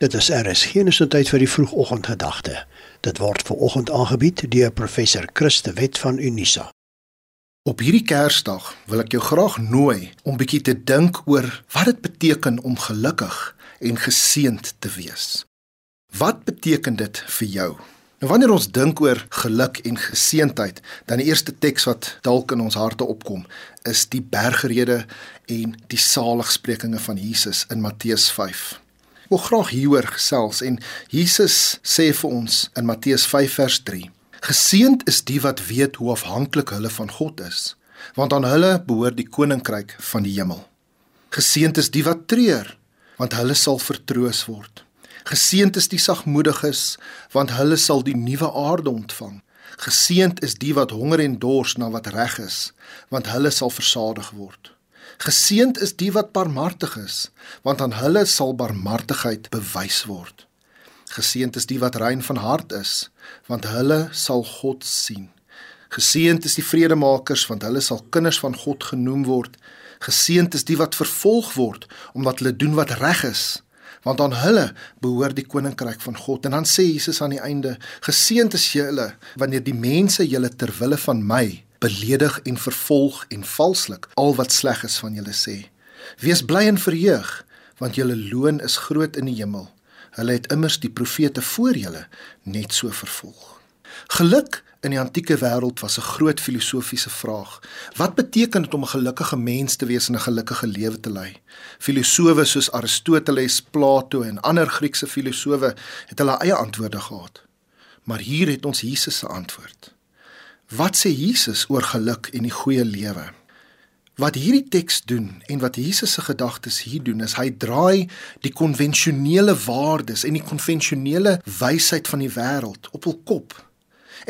Dit is RSG se tyd vir die vroegoggendgedagte. Dit word ver oggend aangebied deur professor Christe Wet van Unisa. Op hierdie Kersdag wil ek jou graag nooi om bietjie te dink oor wat dit beteken om gelukkig en geseënd te wees. Wat beteken dit vir jou? Nou wanneer ons dink oor geluk en geseëndheid, dan die eerste teks wat dalk in ons harte opkom, is die bergrede en die saligsprekinge van Jesus in Matteus 5 wil graag hieroor gesels en Jesus sê vir ons in Matteus 5 vers 3: Geseend is die wat weet hoe afhanklik hulle van God is, want aan hulle behoort die koninkryk van die hemel. Geseend is die wat treur, want hulle sal vertroos word. Geseend is die sagmoediges, want hulle sal die nuwe aarde ontvang. Geseend is die wat honger en dors na wat reg is, want hulle sal versadig word. Geseend is die wat barmhartig is, want aan hulle sal barmhartigheid bewys word. Geseend is die wat rein van hart is, want hulle sal God sien. Geseend is die vredemakers, want hulle sal kinders van God genoem word. Geseend is die wat vervolg word omdat hulle doen wat reg is, want aan hulle behoort die koninkryk van God. En dan sê Jesus aan die einde: Geseend is julle wanneer die mense julle ter wille van my beledig en vervolg en valslik al wat sleg is van julle sê. Wees bly en verheug, want julle loon is groot in die hemel. Hulle het immers die profete voor julle net so vervolg. Geluk in die antieke wêreld was 'n groot filosofiese vraag. Wat beteken dit om 'n gelukkige mens te wees en 'n gelukkige lewe te lei? Filosowe soos Aristoteles, Plato en ander Griekse filosowe het hulle eie antwoorde gehad. Maar hier het ons Jesus se antwoord. Wat sê Jesus oor geluk en die goeie lewe? Wat hierdie teks doen en wat Jesus se gedagtes hier doen is hy draai die konvensionele waardes en die konvensionele wysheid van die wêreld op hul kop.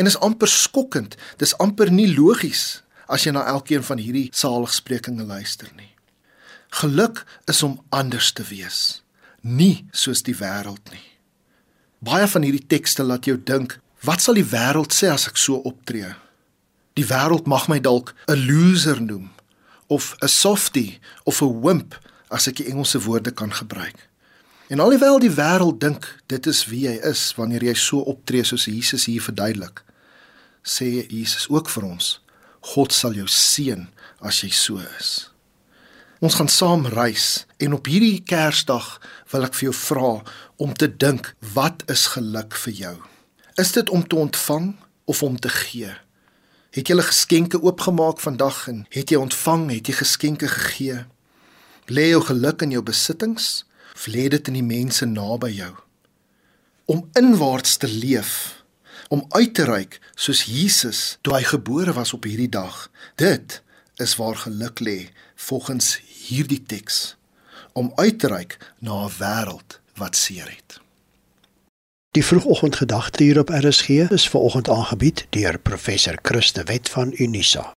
En is amper skokkend. Dis amper nie logies as jy na elkeen van hierdie saligsprekinge luister nie. Geluk is om anders te wees, nie soos die wêreld nie. Baie van hierdie tekste laat jou dink, wat sal die wêreld sê as ek so optree? Die wêreld mag my dalk 'n loser noem of 'n softie of 'n wimp as ek die Engelse woorde kan gebruik. En alhoewel die wêreld dink dit is wie jy is wanneer jy so optree soos Jesus hier verduidelik, sê Jesus ook vir ons: God sal jou seën as jy so is. Ons gaan saam reis en op hierdie Kersdag wil ek vir jou vra om te dink, wat is geluk vir jou? Is dit om te ontvang of om te gee? Het jy 'n geskenke oopgemaak vandag en het jy ontvang, het jy geskenke gegee? Lê jou geluk in jou besittings of lê dit in die mense naby jou? Om inwaarts te leef, om uit te reik soos Jesus toe hy gebore was op hierdie dag. Dit is waar geluk lê volgens hierdie teks. Om uit te reik na 'n wêreld wat seer het. Die vroegoggendgedagte hier op RSG is ver oggend aangebied deur professor Christe Wet van Unisa.